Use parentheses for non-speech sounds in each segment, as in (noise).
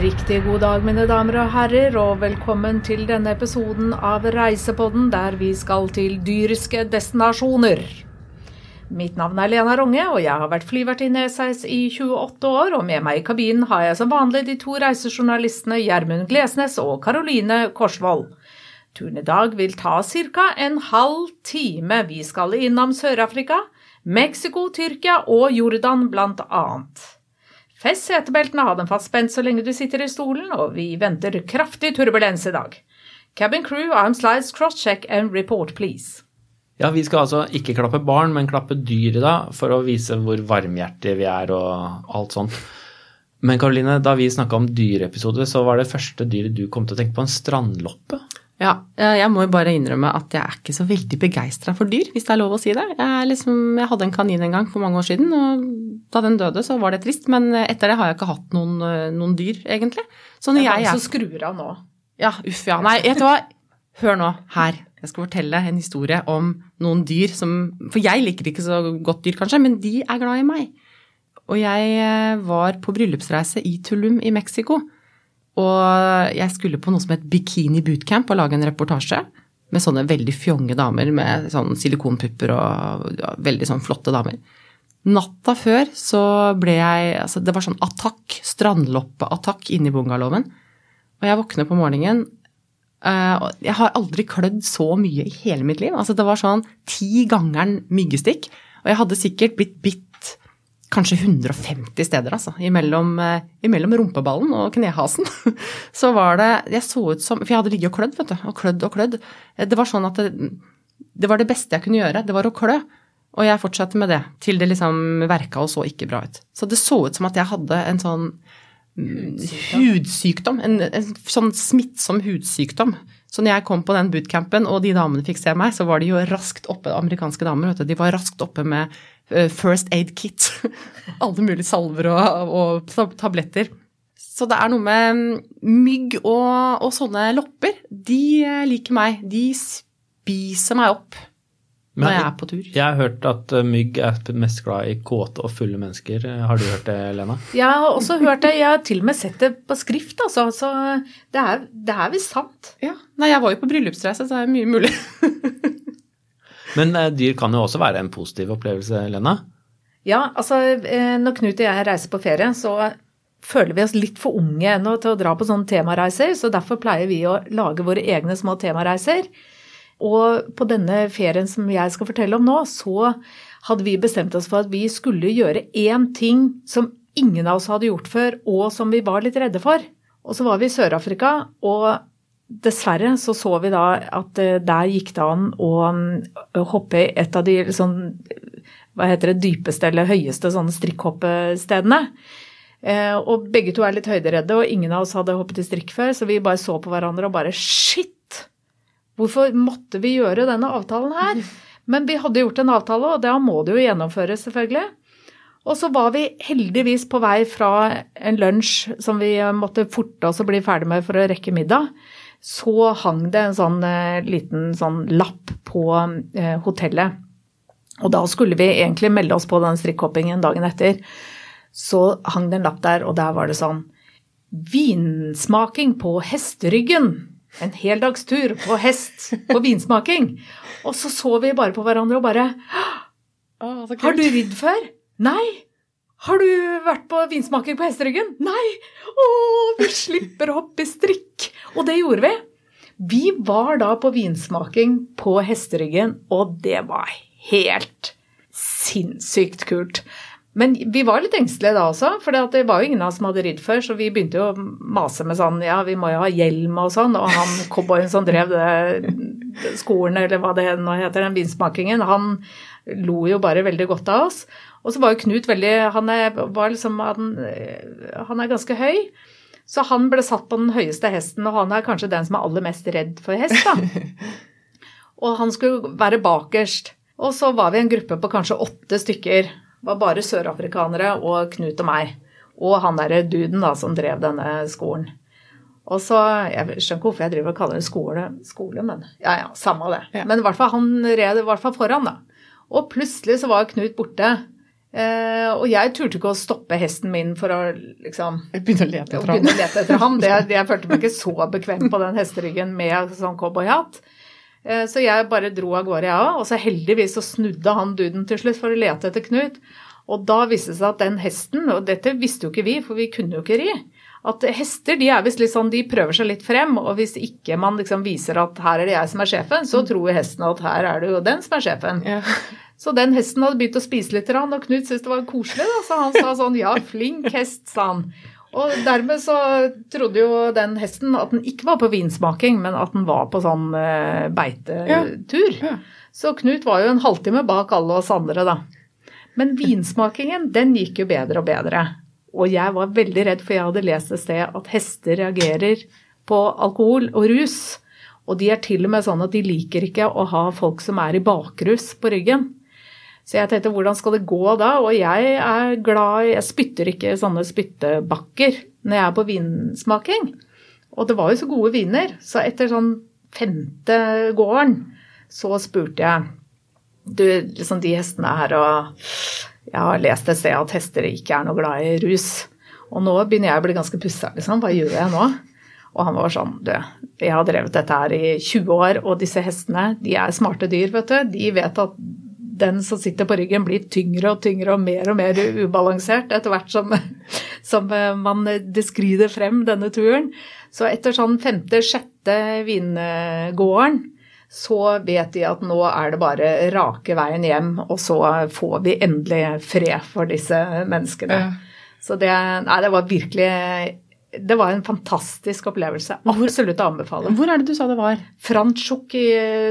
riktig god dag, mine damer og herrer, og velkommen til denne episoden av Reisepodden, der vi skal til dyriske destinasjoner. Mitt navn er Lena Ronge, og jeg har vært flyvertinne i SAS i 28 år, og med meg i kabinen har jeg som vanlig de to reisejournalistene Gjermund Glesnes og Karoline Korsvold. Turen i dag vil ta ca. en halv time. Vi skal innom Sør-Afrika, Mexico, Tyrkia og Jordan blant annet. Fest setebeltene, ha dem fastspent så lenge du sitter i stolen, og vi venter kraftig turbulens i dag. Cabin crew, arm slides, cross-check and report, please. Ja, vi skal altså ikke klappe barn, men klappe dyr i dag, for å vise hvor varmhjertige vi er og alt sånt. Men Karoline, da vi snakka om dyreepisode, så var det første dyret du kom til å tenke på en strandloppe. Ja, jeg må jo bare innrømme at jeg er ikke så veldig begeistra for dyr, hvis det er lov å si det. Jeg, liksom, jeg, hadde en kanin en gang for mange år siden, og da den døde, så var det trist. Men etter det har jeg ikke hatt noen, noen dyr, egentlig. Så når det er jeg som skrur av nå. Ja, uff ja. Nei, vet du hva. Hør nå, her. Jeg skal fortelle en historie om noen dyr som For jeg liker ikke så godt dyr, kanskje, men de er glad i meg. Og jeg eh, var på bryllupsreise i Tulum i Mexico. Og jeg skulle på noe som het Bikini Bootcamp og lage en reportasje med sånne veldig fjonge damer med sånn silikonpupper og ja, veldig sånn flotte damer. Natta før så ble jeg altså Det var sånn attakk, strandloppeattakk inni bungalowen. Og jeg våkner på morgenen Uh, jeg har aldri klødd så mye i hele mitt liv. Altså, det var sånn ti gangeren myggestikk. Og jeg hadde sikkert blitt bitt kanskje 150 steder, altså. Imellom, uh, imellom rumpeballen og knehasen. (laughs) så var det Jeg så ut som For jeg hadde ligget og klødd, vet du. Og klødd og klødd. Eh, det var sånn at det, det var det beste jeg kunne gjøre. Det var å klø. Og jeg fortsatte med det til det liksom verka og så ikke bra ut. Så det så ut som at jeg hadde en sånn hudsykdom. En, en, sånn smittsom hudsykdom. Så når jeg kom på den bootcampen og de damene fikk se meg, så var de jo raskt oppe, amerikanske damer, vet du, de var raskt oppe med first aid kit. (laughs) Alle mulige salver og, og, tabletter. Så det er noe med mygg og, og sånne lopper. De eh, liker meg. De spiser meg opp når jeg er på tur. Jeg har hørt at eh, mygg er mest glad i kåte og fulle mennesker. Har du hørt det, Lena? Jeg har også hørt det. Jeg har til og med sett det på skrift, altså. Så det er, det er visst sant. Ja. Nei, jeg var jo på bryllupsreise, så det er mye mulig. (laughs) Men eh, dyr kan jo også være en positiv opplevelse, Lena? Ja, altså eh, når Knut og jeg reiser på ferie, så føler vi oss litt for unge ennå til å dra på sånne temareiser, så derfor pleier vi å lage våre egne små temareiser. Og på denne ferien som jeg skal fortelle om nå, så hadde vi bestemt oss for at vi skulle gjøre én ting som ingen av oss hadde gjort før, og som vi var litt redde for. Og så var vi i Sør-Afrika, og dessverre så så vi da at eh, der gikk det an å mm, hoppe i et av de sånn, hva heter det, dypeste eller høyeste sånne strikkhoppestedene. Eh, og begge to er litt høyderedde, og ingen av oss hadde hoppet i strikk før, så vi bare så på hverandre og bare shit! Hvorfor måtte vi gjøre denne avtalen her? (laughs) Men vi hadde gjort en avtale, og da må det jo gjennomføres, selvfølgelig. Og så var vi heldigvis på vei fra en lunsj som vi måtte forte oss å bli ferdig med for å rekke middag. Så hang det en sånn eh, liten sånn lapp på eh, hotellet. Og da skulle vi egentlig melde oss på den strikkhoppingen dagen etter. Så hang det en lapp der, og der var det sånn Vinsmaking på hesteryggen. En heldagstur på hest på vinsmaking. Og så så vi bare på hverandre og bare Har du ridd før? Nei. Har du vært på vinsmaking på hesteryggen? Nei. Å, vi slipper å hoppe i strikk. Og det gjorde vi. Vi var da på vinsmaking på hesteryggen, og det var helt sinnssykt kult. Men vi var litt engstelige da også, for det var jo ingen av oss som hadde ridd før. Så vi begynte jo å mase med sånn ja, vi må jo ha hjelm og sånn. Og han cowboyen som drev det, skolen, eller hva det nå heter, den vinsmakingen, han lo jo bare veldig godt av oss. Og så var jo Knut veldig Han er, liksom, han, han er ganske høy. Så han ble satt på den høyeste hesten, og han er kanskje den som er aller mest redd for hest, da. (laughs) Og han skulle være bakerst. Og så var vi en gruppe på kanskje åtte stykker Det var bare sørafrikanere og Knut og meg. Og han derre duden da, som drev denne skolen. Og så, Jeg skjønner ikke hvorfor jeg driver og kaller det skole, skole men ja ja, samme det. Ja. Men i hvert fall han red i hvert fall foran, da. Og plutselig så var Knut borte Eh, og jeg turte ikke å stoppe hesten min for å liksom Begynne å lete etter ham. begynne å lete etter ham. Det, jeg følte meg ikke så bekvem på den hesteryggen med sånn cowboyhatt. Uh, Så jeg bare dro av gårde, jeg òg. Og så heldigvis så snudde han duden til slutt for å lete etter Knut. Og da viste det seg at den hesten, og dette visste jo ikke vi, for vi kunne jo ikke ri, at hester de er visst litt sånn, de prøver seg litt frem, og hvis ikke man liksom viser at her er det jeg som er sjefen, så tror hesten at her er det jo den som er sjefen. Ja. Så den hesten hadde begynt å spise litt, og Knut syntes det var koselig, da, så han sa sånn ja, flink hest, sa han. Og dermed så trodde jo den hesten at den ikke var på vinsmaking, men at den var på sånn eh, beitetur. Ja. Så Knut var jo en halvtime bak alle oss andre, da. Men vinsmakingen, den gikk jo bedre og bedre. Og jeg var veldig redd, for jeg hadde lest et sted at hester reagerer på alkohol og rus. Og de er til og med sånn at de liker ikke å ha folk som er i bakrus på ryggen. Så jeg tenkte hvordan skal det gå da? Og jeg er glad Jeg spytter ikke sånne spyttebakker når jeg er på vinsmaking. Og det var jo så gode viner. Så etter sånn femte gården så spurte jeg Du, liksom de hestene her og Jeg har lest et sted at hester ikke er noe glad i rus. Og nå begynner jeg å bli ganske pussa, liksom. Hva gjør jeg nå? Og han var sånn, du, jeg har drevet dette her i 20 år, og disse hestene, de er smarte dyr, vet du. De vet at den som sitter på ryggen blir tyngre og tyngre og mer og mer ubalansert etter hvert som, (laughs) som man deskrider frem denne turen. Så etter sånn femte-sjette vingården så vet de at nå er det bare rake veien hjem, og så får vi endelig fred for disse menneskene. Ja. Så det, nei, det var virkelig Det var en fantastisk opplevelse. Absolutt å anbefale. Hvor er det du sa det var? Franschhoek i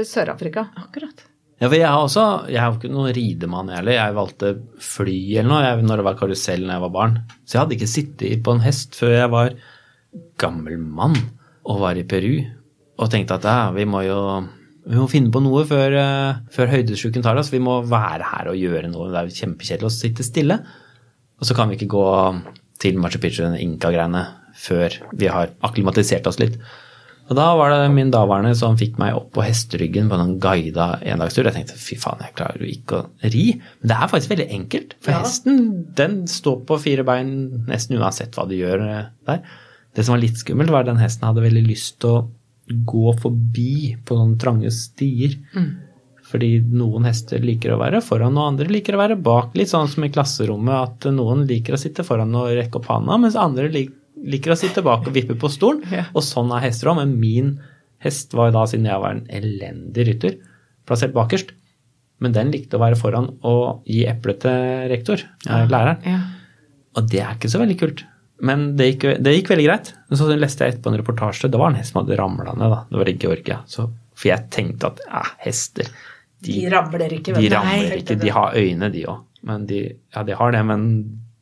Sør-Afrika. Akkurat. Ja, for jeg har også, jeg er jo ikke noen ridemann heller. Jeg valgte fly eller noe jeg, når det var karusell når jeg var barn. Så jeg hadde ikke sittet på en hest før jeg var gammel mann og var i Peru. Og tenkte at ja, vi må jo vi må finne på noe før, uh, før høydesjuken tar oss. Vi må være her og gjøre noe. Det er kjempekjedelig å sitte stille. Og så kan vi ikke gå til Machu Picchu, og inka-greiene før vi har akklimatisert oss litt. Og da var det min daværende som fikk meg opp på hesteryggen på en guida endagstur. Jeg tenkte fy faen, jeg klarer jo ikke å ri. Men det er faktisk veldig enkelt. For Ja. hesten den står på fire bein nesten uansett hva du gjør eh, der. Det som var litt skummelt, var at den hesten hadde veldig lyst til å gå forbi på noen trange stier. Fordi noen hester liker å være foran, og andre liker å være bak. Litt sånn som i klasserommet, at noen liker å sitte foran og rekke opp handa, mens andre lik- liker å sitte bak og vippe på stolen. Ja. Og sånn er hester òg, men min hest var da, siden jeg var en elendig rytter, plassert bakerst. Men den likte å være foran og gi eple til rektor, ja. læreren. Ja. Og det er ikke så veldig kult. Men det gikk, det gikk veldig greit. Men så leste jeg etterpå en reportasje. Det var en hest som hadde ramla ned. da. Det var i Georgia. Så, for jeg tenkte at ja, hester De ramler ikke. de ramler Nei, ikke. De har øyne, de òg. Men de, ja, de har det, men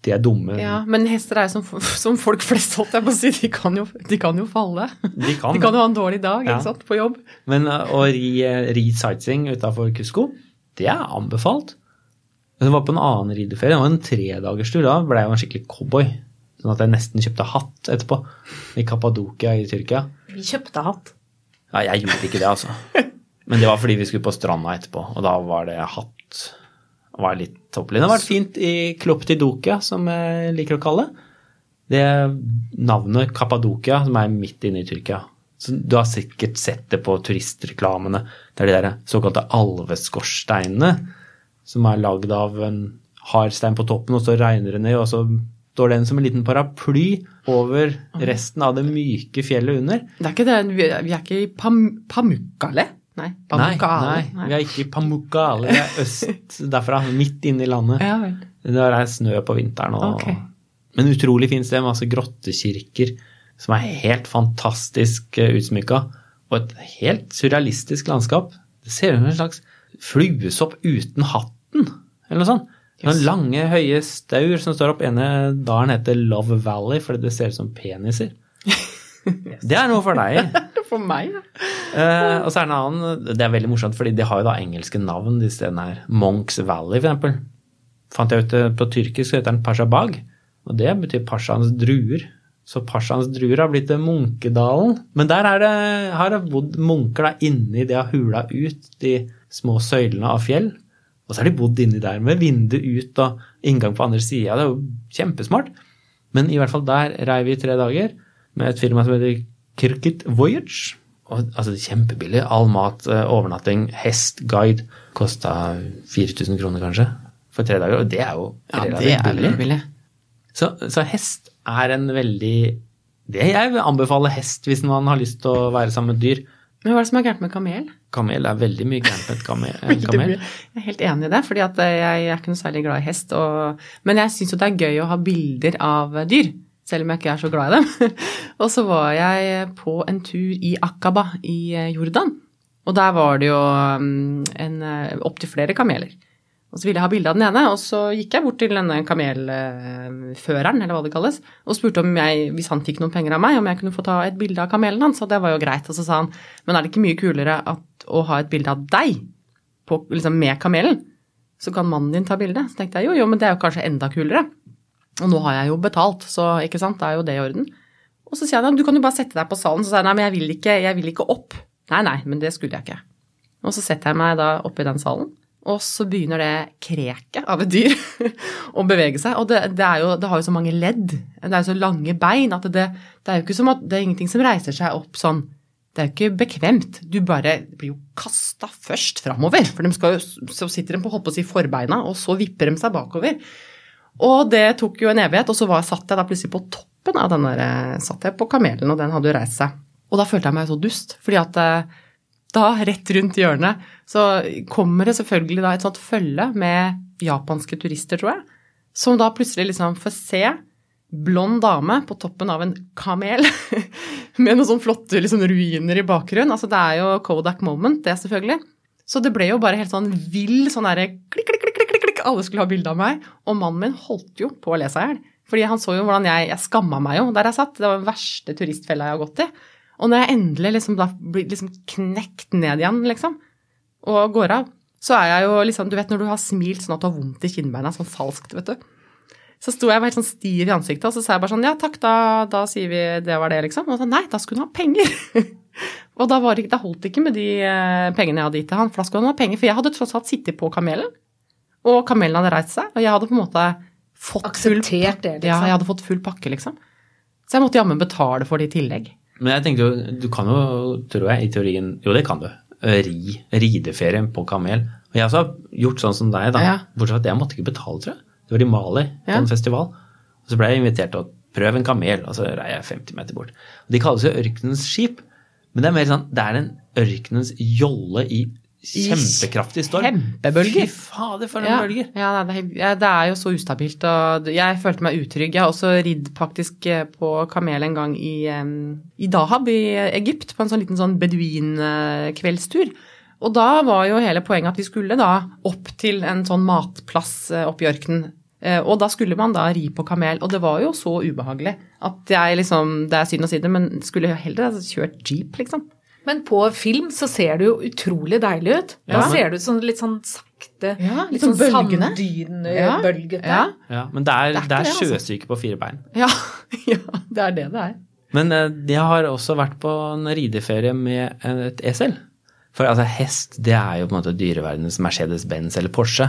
de er dumme. ja, men hester er som, som folk flest, holdt jeg på å si. De kan jo, de kan jo falle. De kan, De kan jo ha en dårlig dag Ja. ikke sant, på jobb. Men uh, å ri, ri sightseeing utafor Kusko, det er anbefalt. Men det var på en annen rideferie. Det var en tredagerstur. Da ble jeg jo en skikkelig cowboy. Sånn at jeg nesten kjøpte hatt etterpå. I Kappadokia i Tyrkia. Vi kjøpte hatt. Ja, jeg gjorde ikke det, altså. (laughs) Men det var fordi vi skulle på stranda etterpå, og da var det hatt var litt topplig. Det har vært fint i Kloptidokia, som jeg liker å kalle det. Det navnet Kappadokia, som er midt inne i Tyrkia. Så du har sikkert sett det på turistreklamene. Det er de der såkalte alveskorsteinene, som er lagd av en hard stein på toppen, og så regner det ned, og så står den som en liten paraply over resten av det myke fjellet under. Det er ikke det, vi er ikke i Pam, Pamukkale? Nei, Nei, Pamukkale. nei, vi er ikke i Pamukkale, vi er øst derfra, midt inne i landet. Ja vel. Det er snø på vinteren. Og, okay. Men utrolig fint sted, masse grottekirker som er helt fantastisk eh, utsmykka. Og et helt surrealistisk landskap. Det ser ut som en slags fluesopp uten hatten, eller noe sånt. Noen lange, høye staur som står opp. ene dalen heter Love Valley fordi det ser ut som peniser. (laughs) Det er noe for deg. For meg, ja. Eh, og så er det en annen, det er veldig morsomt, fordi de har jo da engelske navn, de stedene her. Monks Valley, for eksempel. Fant jeg ut eh, På tyrkisk heter den Pashabag, og det betyr Pashaens druer. Så Pashaens druer har blitt Munkedalen. Men der er det, har det bodd munker da inni det har hula ut de små søylene av fjell. Og så har de bodd inni der med vindu ut og inngang på andre sida. Det er jo kjempesmart. Men i hvert fall der rei vi i tre dager med et firma som heter Kirkit Voyage. Og, altså Kjempebillig. All mat, eh, overnatting, hest, guide. Kosta 4000 kroner kanskje for tre dager. Og det er jo Ja, det relativt er billig. billig. Så, så hest er en veldig det Jeg vil anbefale hest hvis man har lyst til å være sammen med dyr. Men hva er det som er gærent med kamel? Kamel er veldig mye gærent med kamel. (laughs) kamel. Jeg er helt enig i det, fordi eh, jeg er ikke noe særlig glad i hest. Og, men jeg syns jo det er gøy å ha bilder av dyr, selv om jeg ikke er så glad i dem. (laughs) og så var jeg på en tur i Akaba i eh, Jordan, og der var det jo en, eh, opptil flere kameler. Og så ville jeg ha bilde av den ene, og så gikk jeg bort til denne kamelføreren, eller hva det kalles, og spurte om jeg, hvis han fikk noen penger av meg, om jeg kunne få ta et bilde av kamelen hans, og det var jo greit. Og så sa han, men er det ikke mye kulere at, å ha et bilde av deg på, liksom med kamelen? Så kan mannen din ta bilde. Så tenkte jeg jo, jo, men det er jo kanskje enda kulere. Og nå har jeg jo betalt, så ikke sant, da er jo det i orden. Og så sier han, du kan jo bare sette deg på salen. Så sier han nei, men jeg vil ikke, jeg vil ikke opp. Nei, nei, men det skulle jeg ikke. Og så setter jeg meg da oppe i den salen, og så begynner det kreket av et dyr (laughs) å bevege seg. Og det, det, jo, det har jo så mange ledd, det er jo så lange bein, at det, det er jo ikke som at det er ingenting som reiser seg opp sånn. Det er jo ikke bekvemt. Du bare blir jo kasta først framover. For de skal så sitter de på, holdt på å si, forbeina, og så vipper de seg bakover. Og det tok jo en evighet, og så var, satt jeg da plutselig på toppen av den der, eh, satt jeg på kamelen, og den hadde jo reist seg. Og da følte jeg meg så dust, fordi at eh, da, rett rundt hjørnet, så kommer det selvfølgelig da et sånt følge med japanske turister, tror jeg, som da plutselig liksom får se blond dame på toppen av en kamel (laughs) med noen sånne flotte liksom, ruiner i bakgrunnen. Altså, det er jo Kodak moment, det selvfølgelig. Så det ble jo bare helt sånn vill sånn derre klikk, klikk, alle skulle ha bilde av meg. Og mannen min holdt jo på å le seg i hjel. Fordi han så jo hvordan jeg Jeg skamma meg jo der jeg satt. Det var den verste turistfella jeg har gått i. Og når jeg endelig liksom da blir liksom knekt ned igjen, liksom, og går av, så er jeg jo liksom Du vet når du har smilt sånn at du har vondt i kinnbeina, sånn falskt, vet du. Så sto jeg helt sånn stiv i ansiktet, og så sa jeg bare sånn Ja, takk, da, da sier vi det var det, liksom. Og så nei, da skulle hun ha penger. (laughs) og da, det, da holdt det ikke med de eh, pengene jeg hadde gitt til han, for da skulle han ha penger. For jeg hadde tross alt sittet på kamelen, og kamelen hadde reist seg, og jeg hadde på en måte fått full det, liksom. Ja, jeg hadde fått full pakke, liksom. Så jeg måtte jammen betale for det i tillegg. Men jeg tenkte jo, du kan jo, tror jeg, i teorien Jo, det kan du. Ri, rideferie på kamel. Og jeg også har gjort sånn som deg, da. Ja. Bortsett fra at jeg måtte ikke betale, tror jeg. Det var i Mali, på Ja. en festival. Og så ble jeg invitert til å prøve en kamel, og så rei jeg 50 meter bort. Og de kalles jo ørkenens skip, men det er mer sånn Det er en ørkenens jolle i kjempekraftig storm. kjempebølger. Fy fader, for noen Ja, bølger. ja det, er, det er jo så ustabilt. Og jeg følte meg utrygg. Jeg har også ridd faktisk eh, på kamel en gang i, i Dahab i Egypt, på en sånn liten sånn beduinkveldstur. Og da var jo hele poenget at vi skulle da opp til en sånn matplass oppi i ørkenen. Eh, Og da skulle man da ri på kamel, og det var jo så ubehagelig at jeg liksom Det er synd å si det, men skulle jo heller ha kjørt jeep, liksom. Men på film så ser det jo utrolig deilig ut. Da Ja, men- ser det ut som litt sånn sakte, Ja, litt litt sånn sånn bølgende. sanddynebølgete. Ja, Ja, men det er, Det er det er sjøsyke altså. på fire bein. ja, (laughs) ja, det er det det er. Men eh, jeg har også vært på en rideferie med et esel. For altså, hest det er jo på en måte dyreverdenens Mercedes-Benz eller Porsche.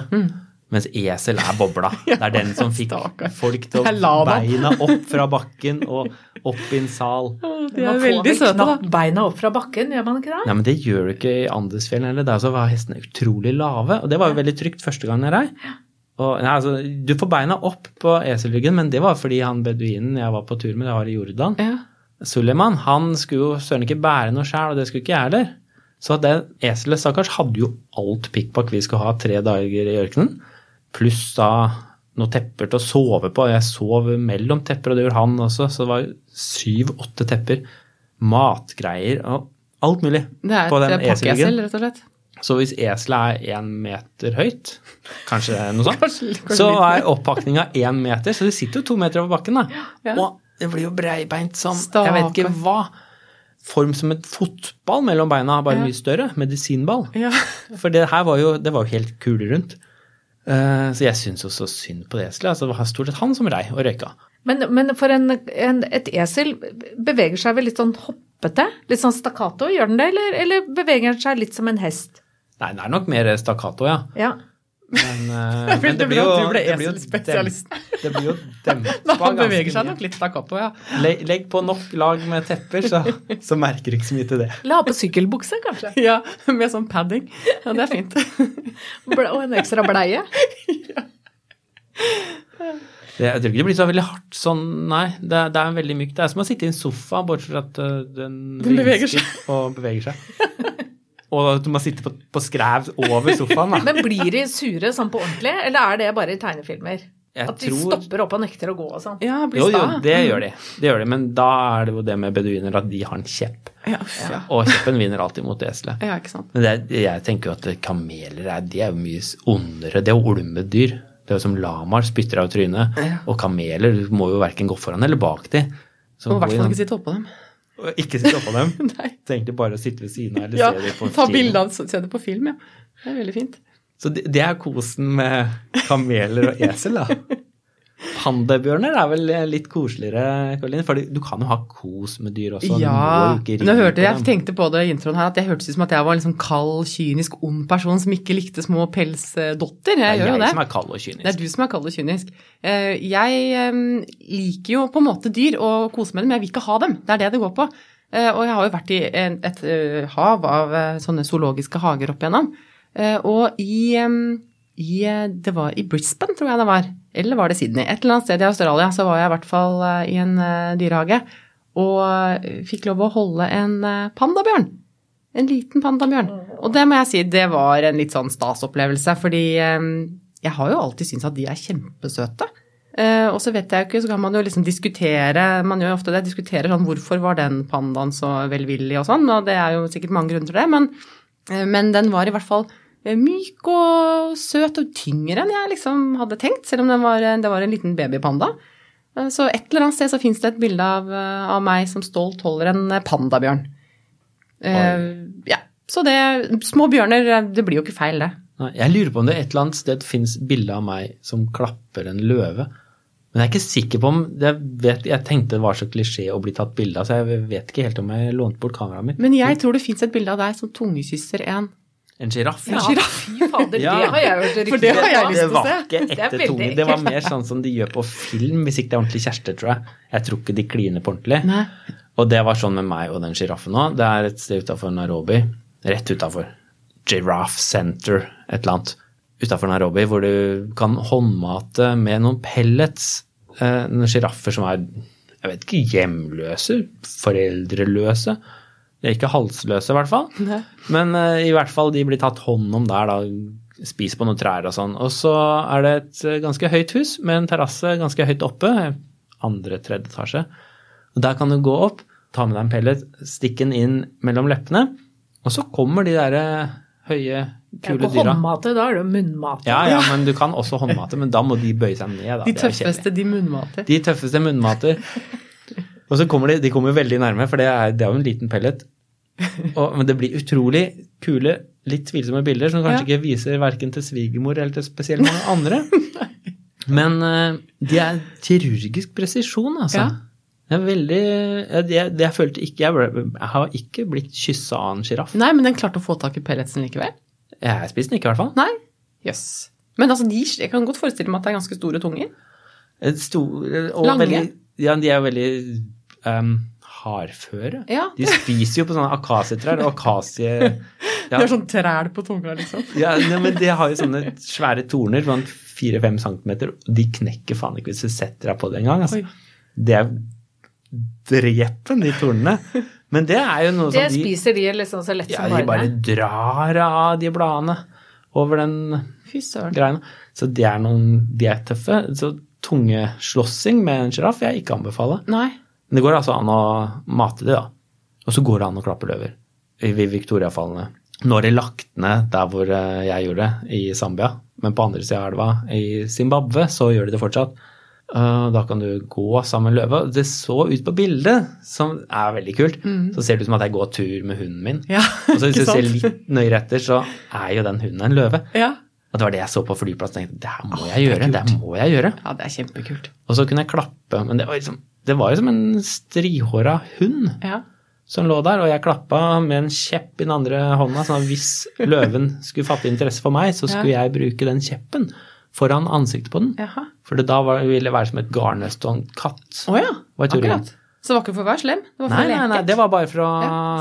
Mens esel er bobla. (laughs) Det er den som fikk folk til å det. beina opp fra bakken og opp i en sal. De er veldig vel søte, da. beina opp fra bakken, gjør man ikke det? Nei, men det gjør du ikke i Andesfjellen heller. Der så var hestene utrolig lave. Og det var jo veldig trygt første gang jeg rei. Og, nei, altså, du får beina opp på eselryggen, men det var fordi han beduinen jeg var på tur med, det var i Jordan. Ja. Suleiman han skulle jo søren ikke bære noe sjæl, og det skulle ikke jeg heller. Så det eselet, stakkars, hadde jo alt pikkpakk vi skulle ha tre dager i ørkenen. Pluss da noen tepper til å sove på. Jeg sov mellom tepper, og det gjorde han også. Så det var syv-åtte tepper. Matgreier og alt mulig Det er på den et pakkeesel, eselryggen. rett og slett. Så hvis eselet er én meter høyt, kanskje noe sånt, (laughs) Kanskje- kanskje så er oppakninga én meter. Så det sitter jo to meter over bakken, da. Ja. Og det blir jo breibeint som Jeg vet ikke hva. Form som et fotball mellom beina, bare Ja. mye større. Medisinball. Ja. For det her var jo, det var jo helt kulerundt. Eh, så jeg syns jo så synd på det eselet. Altså, det var stort sett han som rei og røyka. Men, men for en, en, et esel beveger seg vel litt sånn hoppete? Litt sånn stakkato, gjør den det? Eller, eller beveger den seg litt som en hest? Nei, den er nok mer stakkato, ja. Ja. Men, (laughs) uh, men det blir jo du ble det blir jo eselspesialist. dem- Det blir jo (laughs) dempa ganske mye. han beveger seg nok litt da kapo, ja. Legg, legg på nok lag med tepper, så, (laughs) så merker du ikke så mye til det. La på sykkelbukse, kanskje. Ja, Med sånn padding. Ja, det er fint. Og en ekstra bleie. det. Jeg tror ikke det blir så veldig hardt sånn, nei. Det, det er veldig mykt. Det er som å sitte i en sofa, bortsett fra at øh, den, Den beveger seg. og beveger seg. Og at du må sitte på, på skrev over sofaen, da. (laughs) Men blir de sure sånn på ordentlig, eller er det bare i tegnefilmer? Jeg At de tror- stopper opp og nekter å gå og sånn? Ja, blir Jo, jo, det gjør de. Det gjør de. Men da er det jo det med beduiner at de har en kjepp. Ja, ja. Og kjeppen vinner alltid mot eselet. ja, ikke sant. Men det, er- jeg tenker jo at kameler er, de er jo mye ondere. Det er jo olmedyr. Det er jo som lamaer spytter av trynet. Ja. Og kameler må jo verken gå foran eller bak de. Så Og i hvert fall ikke sitte oppå dem. Og ikke sitte oppå dem. (laughs) Nei. Så bare å sitte ved siden av eller Ja, ta bildene bilde av se det på film, ja. Det er veldig fint. Så det, det er kosen med kameler og esel, da. (laughs) Pandabjørner er vel litt koseligere, Karoline? For du kan jo ha kos med dyr også. Ja, nå hørte jeg tenkte på det i introen her, at jeg hørtes ut som at jeg var en liksom kald, kynisk, ond person som ikke likte små pelsdotter. Det Jeg er gjør jo det. som er kald og kynisk. Det er du som er kald og kynisk. Eh, Jeg liker jo på en måte dyr og koser med dem, men jeg vil ikke ha dem. Det er det det går på. Eh, Og jeg har jo vært i et eh, hav av sånne zoologiske hager opp igjennom. Og i, i Det var i Brisbane, tror jeg det var. Eller var det Sydney? Et eller annet sted i Australia så var jeg i hvert fall eh, i en eh, dyrehage og eh, fikk lov å holde en pandabjørn. En liten pandabjørn. Og det må jeg si, det var en litt sånn stas opplevelse, fordi jeg har jo alltid syntes at de er kjempesøte. Og så vet jeg jo ikke, så kan man jo liksom diskutere, man gjør jo ofte det, diskutere sånn hvorfor var den pandaen så velvillig og sånn, og det er jo sikkert mange grunner til det, men, men den var i hvert fall myk og søt og tyngre enn jeg liksom hadde tenkt, selv om det var, det var en liten babypanda. Eh, Så et eller annet sted så finnes det et bilde av, eh, av meg som stolt holder en eh, pandabjørn. Uh, ja, så det, små bjørner, eh, det blir jo ikke feil det. Jeg lurer på om det et eller annet sted fins bilde av meg som klapper en løve. Men jeg er ikke sikker på om det vet, Jeg tenkte det var så klisjé å bli tatt bilde av, så jeg vet ikke helt om jeg lånte bort kameraet mitt. Men jeg tror det fins et bilde av deg som tungesysser en. En sjiraff? Ja, fy fader, Ja. det har jeg hørt rykter om. det har jeg lyst til å se. Det ekte veldig tunge. Det var mer sånn som de gjør på film, hvis ikke det er ordentlig kjærester, tror jeg. Jeg tror ikke de kliner på ordentlig. Nei. Og det var sånn med meg og den sjiraffen òg. Det er et sted utafor Nairobi, rett utafor Giraffe Center, et eller annet, utafor Nairobi, hvor du kan håndmate med noen pellets eh, noen sjiraffer som er, jeg vet ikke, hjemløse, foreldreløse. De er ikke halsløse, i hvert fall. Nei. Men uh, i hvert fall de blir tatt hånd om der, da. Spiser på noen trær og sånn. Og så er det et eh, ganske høyt hus med en terrasse ganske høyt oppe. Andre, tredje etasje. Og der kan du gå opp, ta med deg en pellet, stikke den inn mellom leppene, og så kommer de der eh, høye, kule dyra. ikke dyra. håndmate, da er det jo munnmate. Ja, ja, (laughs) men du kan også håndmate, men da må de bøye seg ned. Da. De tøffeste, de munnmater. De tøffeste munnmater. (laughs) Og så kommer de, de kommer veldig nærme, for det er, det er jo en liten pellet. (laughs) Og, men det blir utrolig kule, litt tvilsomme bilder som kanskje ikke viser verken til svigermor eller til spesielt mange andre. (laughs) Men uh, de er kirurgisk presisjon, altså. Ja. Det er veldig jeg, jeg, jeg følte ikke jeg, ble, jeg har ikke blitt kyssa av en sjiraff. Nei, men den klarte å få tak i pelletsen likevel? Jeg spiste den ikke, i hvert fall. Nei? Jøss. Men altså, de, jeg kan godt forestille meg at det er ganske store tunger. Stor, og Lange? Veldig, ja, de er veldig um, hardføre. Ja. De spiser jo på sånne akasietrær og akasie... (laughs) De har sånn træl på tunga, liksom. Ja, nei, men de har jo sånne svære torner, sånn fire-fem centimeter, og de knekker faen ikke hvis du setter deg på det engang. Altså. Oi. Det er drepen, de tornene. Men det er jo noe Det som de spiser de liksom så lett Ja, som de bare drar av de bladene over den greina. Så de er noen De er tøffe. Så tungeslåssing med en sjiraff vil jeg ikke anbefale. Nei. Men det går altså an å mate det, da. Og så går det an å klappe løver i Victoriafallene. Nå er det lagt ned der hvor eh, jeg gjorde det, i Zambia. Men på andre sida av elva, i Zimbabwe, så gjør de det fortsatt. Eh, Da kan du gå sammen med løva. Det så ut på bildet, som er veldig kult. Så ser det ut som at jeg går tur med hunden min. Ja, (laughs) Og så hvis du ser litt nøyere etter, så er jo den hunden en løve. Ja. Og det var det jeg så på flyplassen. tenkte, Det her må jeg det gjøre. Det her må jeg gjøre. ja, det er kjempekult. Og så kunne jeg klappe. Men det var, liksom, det var jo som en strihåra hund Ja. som lå der, og jeg klappa med en kjepp i den andre hånda, sånn at hvis løven skulle fatte interesse for meg, så skulle jeg bruke den kjeppen foran ansiktet på den. Jaha. For det da var, ville det være som et garnnøst og en katt. Å ja. Var teorien. Akkurat. Så det var ikke for å være slem? Det var for Nei, å leke? nei, det var bare for å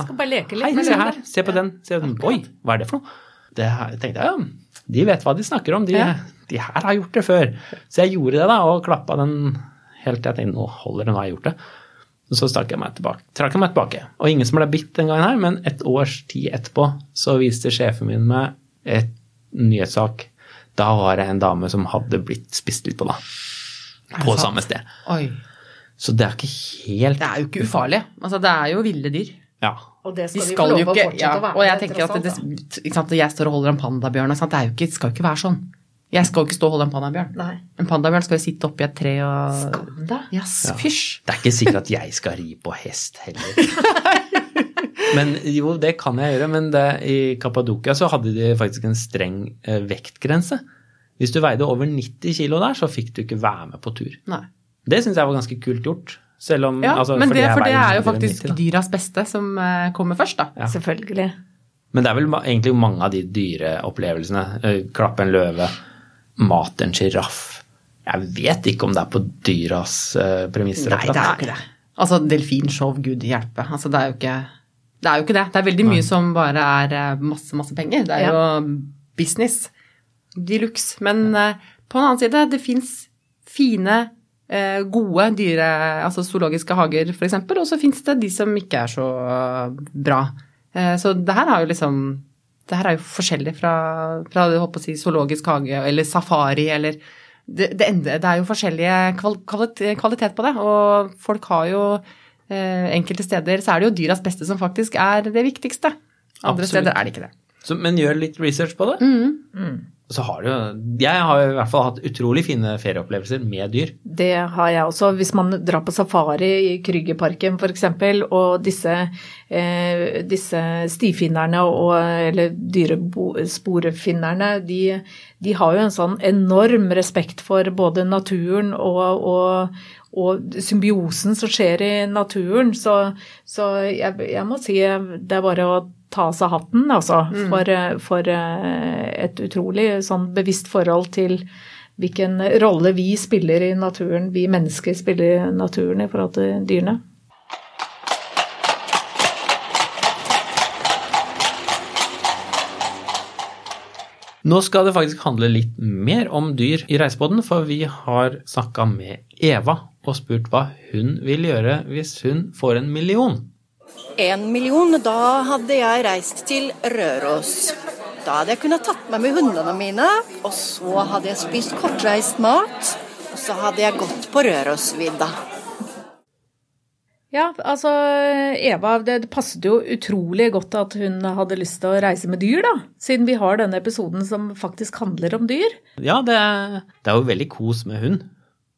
Skal bare leke litt. Hei, se her, se på den. Se den. Oi, hva er det for noe? Det her, tenkte jeg, ja, de vet hva de snakker om. De, Ja. de her har gjort det før. Så jeg gjorde det da, og klappa den helt til jeg tenkte, nå holder det, nå har jeg gjort det. Og så trakk jeg meg tilbake, trakk jeg meg tilbake. Og ingen som ble bitt den gangen her, men et års tid etterpå så viste sjefen min meg et nyhetssak. Da var det en dame som hadde blitt spist litt på, da. På samme sted. Oi. Så det er ikke helt Det er jo ikke ufarlig. Altså, det er jo ville dyr. Ja. Og det De skal vi få lov å fortsette ja, å være. Og jeg tenker at det, ikke sant, jeg står og holder en pandabjørn. Det er jo ikke, skal jo ikke være sånn. Jeg skal jo ikke stå og holde en pandabjørn. Nei. En pandabjørn skal jo sitte oppi et tre og Skam Yes, ja. fysj. Det er ikke sikkert at jeg skal ri på hest heller. (laughs) Men jo, det kan jeg gjøre. Men det, i Kappadokia så hadde de faktisk en streng eh, vektgrense. Hvis du veide over 90 kilo der, så fikk du ikke være med på tur. Nei. Det syns jeg var ganske kult gjort. Selv om Ja, altså, men det, for det er jo faktisk 90 dyras beste som eh, kommer først, da. Ja. Selvfølgelig. Men det er vel egentlig mange av de dyreopplevelsene. eh, Klappe en løve, mate en sjiraff. Jeg vet ikke om det er på dyras eh, premisser. Nei, det er jo ikke det. Altså, delfinshow, gud hjelpe. Altså, det er jo ikke det. er jo ikke det. Det er veldig mye som bare er eh, masse, masse penger. Det er jo business de luxe. Men eh, på en annen side, det fins fine, eh, gode dyre, altså zoologiske hager, f.eks., og så fins det de som ikke er så bra. Eh, Så det her har jo liksom det her er jo forskjellig fra, fra jeg håper å si, zoologisk hage eller safari eller det, det, ender, det er jo forskjellige kval, kvalitet, kvalitet på det, og folk har jo eh, Enkelte steder så er det jo dyras beste som faktisk er det viktigste. Andre Absolutt. steder er det ikke det. Så, men gjør litt research på det. Mm. Mm. Så har du Jeg har i hvert fall hatt utrolig fine ferieopplevelser med dyr. Det har jeg også. Hvis man drar på safari i Krügerparken f.eks., og disse, eh, disse stifinnerne og, eller dyresporefinnerne, de, de har jo en sånn enorm respekt for både naturen og, og, og symbiosen som skjer i naturen. Så, så jeg, jeg må si det er bare å ta av seg hatten, altså, for, for eh, et utrolig sånn bevisst forhold til hvilken rolle vi spiller i naturen, vi mennesker spiller i naturen i forhold til dyrene. Nå skal det faktisk handle litt mer om dyr i Reisebåten, for vi har snakka med Eva og spurt hva hun vil gjøre hvis hun får en million. En million, da hadde jeg reist til Røros. Da hadde jeg kunnet tatt meg med hundene mine, og så hadde jeg spist kortreist mat. Og så hadde jeg gått på Rørosvidda. Ja, altså Eva, det passet jo utrolig godt at hun hadde lyst til å reise med dyr, da. Siden vi har denne episoden som faktisk handler om dyr. Ja, det, det er jo veldig kos med hund.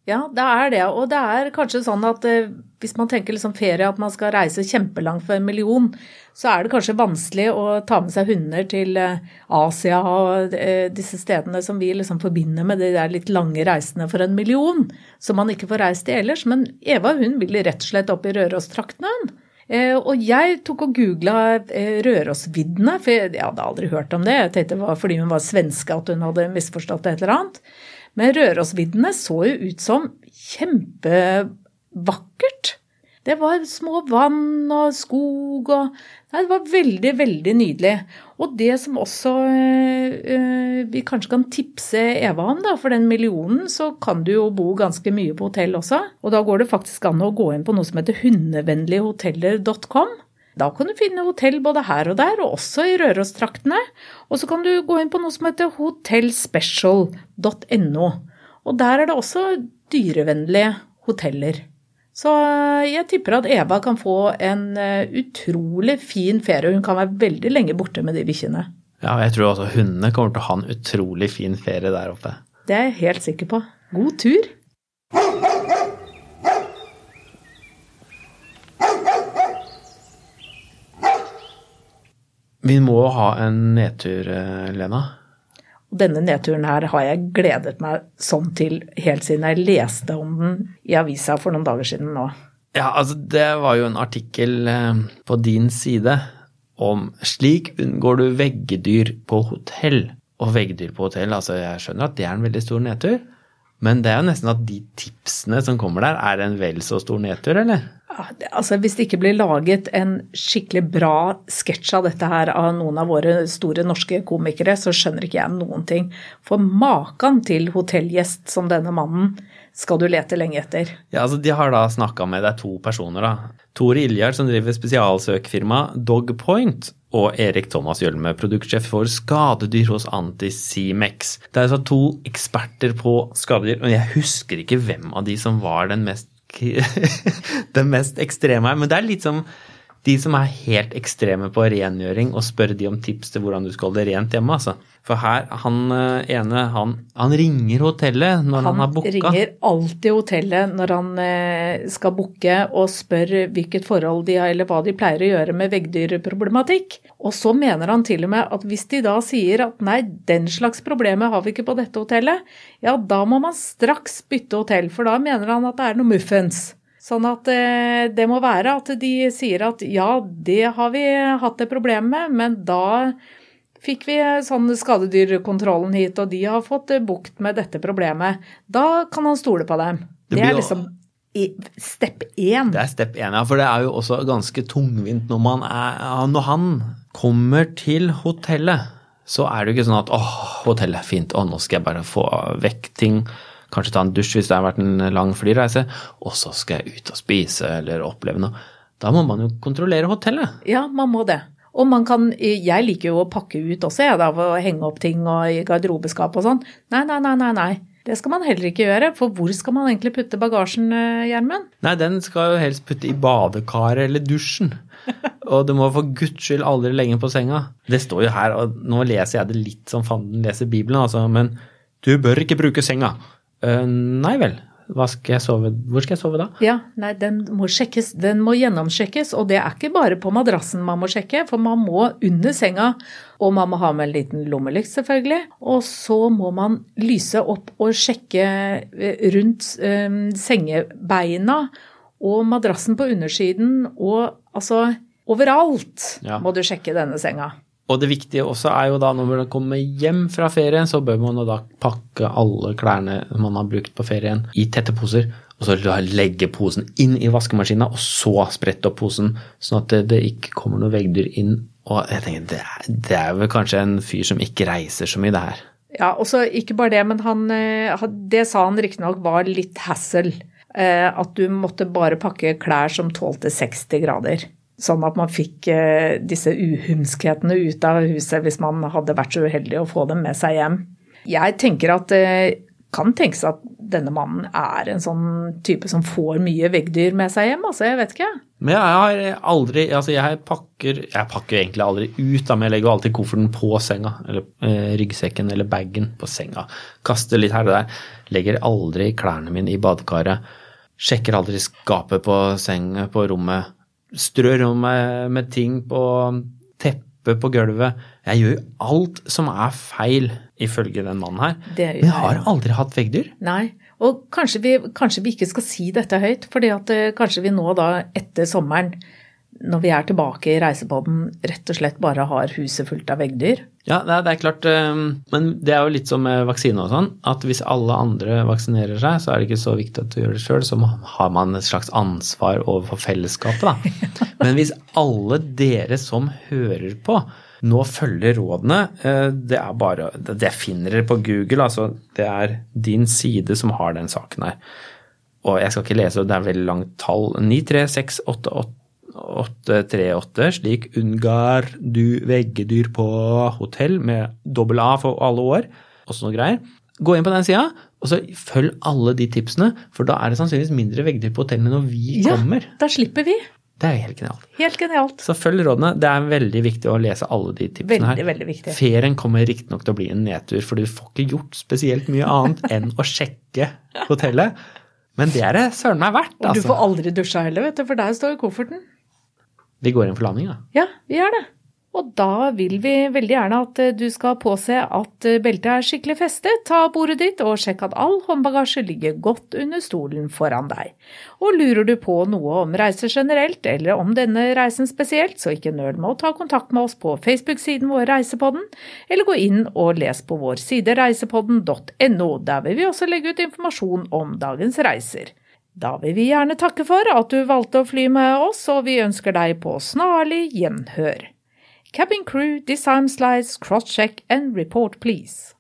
Ja, det er det. Og det er kanskje sånn at eh, hvis man tenker liksom ferie, at man skal reise kjempelangt for en million, så er det kanskje vanskelig å ta med seg hunder til eh, Asia og eh, disse stedene som vi liksom forbinder med de der litt lange reisene for en million, som man ikke får reist i ellers. Men Eva hun ville rett og slett opp i Rørostraktene. Eh, og jeg tok og googla Rørosviddene, for jeg, hadde aldri hørt om det. Jeg tenkte det var fordi hun var svenske at hun hadde misforstått et eller annet. Men Rørosviddene så jo ut som kjempevakkert. Det var små vann og skog og Nei, det var veldig, veldig nydelig. Og det som også øh, vi kanskje kan tipse Eva om, da, for den millionen, så kan du jo bo ganske mye på hotell også. Og da går det faktisk an å gå inn på noe som heter hundevennlighoteller.com. Da kan du finne hotell både her og der, og også i Rørostraktene. Og så kan du gå inn på noe som heter hotellspecial.no. Og der er det også dyrevennlige hoteller. Så jeg tipper at Eva kan få en eh, utrolig fin ferie. Hun kan være veldig lenge borte med de bikkjene. Ja, jeg tror også hundene kommer til å ha en utrolig fin ferie der oppe. Det er jeg helt sikker på. God tur! Vi må ha en nedtur, eh, Lena. Og denne nedturen her har jeg gledet meg sånn til helt siden jeg leste om den i avisa for noen dager siden nå. Ja, altså det var jo en artikkel eh, på din side om slik unngår du veggedyr på hotell. Og veggdyr på hotell, altså jeg skjønner at det er en veldig stor nedtur. Men det er jo nesten at de tipsene som kommer der, er en vel så stor nedtur, eller? Det- Altså, Hvis det ikke blir laget en skikkelig bra sketsj av dette her av noen av våre store norske komikere, så skjønner ikke jeg noen ting. For maken til hotellgjest som denne mannen skal du lete lenge etter. Ja, altså De har da snakka med er to personer, da. Tore Iljard, som driver spesialsøkfirma Dogpoint, og Erik Thomas Gjølme, produktsjef for skadedyr hos Antisimex. Det er altså to eksperter på skadedyr, og jeg husker ikke hvem av de som var den mest, (laughs) den mest ekstreme her, men det er litt som de som er helt ekstreme på rengjøring, og spør de om tips til hvordan du skal holde det rent hjemme, altså. For her, han eh, ene, han, han ringer hotellet når han, Han har booka. ringer alltid hotellet når han eh, skal booke og spør hvilket forhold de har, eller hva de pleier å gjøre med veggdyrproblematikk. Og så mener han til og med at hvis de da sier at nei, den slags problemer har vi ikke på dette hotellet, ja da må man straks bytte hotell, for da mener han at det er noe muffens. Sånn at eh, det må være at de sier at ja, det har vi hatt et problem med, men da fikk vi sånn skadedyrkontrollen hit, og de har fått eh, bukt med dette problemet. Da kan han stole på dem. Det Det, er liksom step én. Det er step én, ja. For det er jo også ganske tungvint når, man er, når han kommer til hotellet. Så er det jo ikke sånn at åh, hotellet er fint, å nå skal jeg bare få vekk ting. Kanskje ta en dusj hvis det har vært en lang flyreise. Og så skal jeg ut og spise eller oppleve noe. Da må man jo kontrollere hotellet. Ja, man må det. Og man kan Jeg liker jo å pakke ut også, jeg, av å henge opp ting og i garderobeskap og sånn. Nei, nei, nei, nei. nei. Det skal man heller ikke gjøre, for hvor skal man egentlig putte bagasjen, eh, Gjermund? Nei, den skal jo helst putte i badekaret eller dusjen. (laughs) Og du må for guds skyld aldri legge den på senga. Det står jo her, og nå leser jeg det litt som fanden leser Bibelen, altså, men du bør ikke bruke senga. «Øh, nei vel, skal jeg sove? hvor skal jeg sove da? Ja, nei, den må sjekkes, den må gjennomsjekkes, og det er ikke bare på madrassen man må sjekke, for man må under senga, og man må ha med en liten lommelykt selvfølgelig, og så må man lyse opp og sjekke eh, rundt um, sengebeina og madrassen på undersiden, og altså overalt Ja. må du sjekke denne senga. Og det viktige også er jo da når man kommer hjem fra ferien, så bør man da pakke alle klærne man har brukt på ferien i tette poser, og så legge posen inn i vaskemaskina, og så sprette opp posen, sånn at det, ikke kommer noe veggdyr inn. Og jeg tenker, det er, det er vel kanskje en fyr som ikke reiser så mye, det her. Ja, og så ikke bare det, men han, eh, det sa han riktignok var litt hassle. Eh, At du måtte bare pakke klær som tålte 60 grader. Sånn at man fikk eh, disse uhumskhetene ut av huset hvis man hadde vært så uheldig å få dem med seg hjem. Jeg tenker at det kan tenkes at denne mannen er en sånn type som får mye veggdyr med seg hjem. Altså, jeg vet ikke. Men jeg har aldri Altså, jeg pakker Jeg pakker egentlig aldri ut, da, men jeg legger jo alltid kofferten på senga. Eller eh, ryggsekken eller bagen på senga. Kaster litt her og der. Legger aldri klærne mine i badekaret. Sjekker aldri skapet på senga på rommet. Strør om meg med ting på teppet på gulvet. Jeg gjør jo alt som er feil, ifølge den mannen her. Men jeg jeg har aldri hatt veggdyr. Nei. Og kanskje vi, kanskje vi ikke skal si dette høyt, for eh, kanskje vi nå da etter sommeren, når vi er tilbake i reisepodden, rett og slett bare har huset fullt av veggdyr. Ja, det er, er klart, eh, men det er jo litt som med vaksine og sånn, at hvis alle andre vaksinerer seg, så er det ikke så viktig at du gjør det sjøl, så har man et slags ansvar overfor fellesskapet, da. (laughs) Men hvis alle dere som hører på, nå følger rådene, eh, det er bare Det finner dere på Google, altså. Det er din side som har den saken her. Og jeg skal ikke lese, det er veldig langt tall. 93688 838, slik Ungar du veggedyr på hotell med dobbel A for alle år, og sånne greier. Gå inn på den sida, og så følg alle de tipsene, for da er det sannsynligvis mindre veggdyr på hotellene når vi Ja, kommer. da slipper vi. Det er jo helt genialt. Helt genialt. Så følg rådene. Det er veldig viktig å lese alle de tipsene her. Veldig, veldig viktig. Ferien kommer riktignok til å bli en nedtur, for du får ikke gjort spesielt mye annet (laughs) enn å sjekke hotellet. Men det er det søren meg verdt, Og du får altså. aldri dusja heller, vet du, for der står kofferten. Vi går inn for landing, da. Ja, vi gjør det. Og da vil vi veldig gjerne at eh, du skal påse at eh, beltet er skikkelig festet, ta bordet ditt og sjekk at all håndbagasje ligger godt under stolen foran deg. Og lurer du på noe om reiser generelt, eller om denne reisen spesielt, så ikke nøl med å ta kontakt med oss på Facebook-siden vår Reisepodden, eller gå inn og les på vår side reisepodden.no. Der vil vi også legge ut informasjon om dagens reiser. Da vil vi gjerne takke for at du valgte å fly med oss, og vi ønsker deg på snarlig gjenhør. Cabin crew, design slides, cross-check and report please.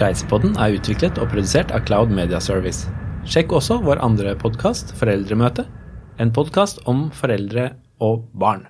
Reisepodden er utviklet og produsert av Cloud Media Service. Sjekk også vår andre podkast, Foreldremøte, en podkast om foreldre og barn.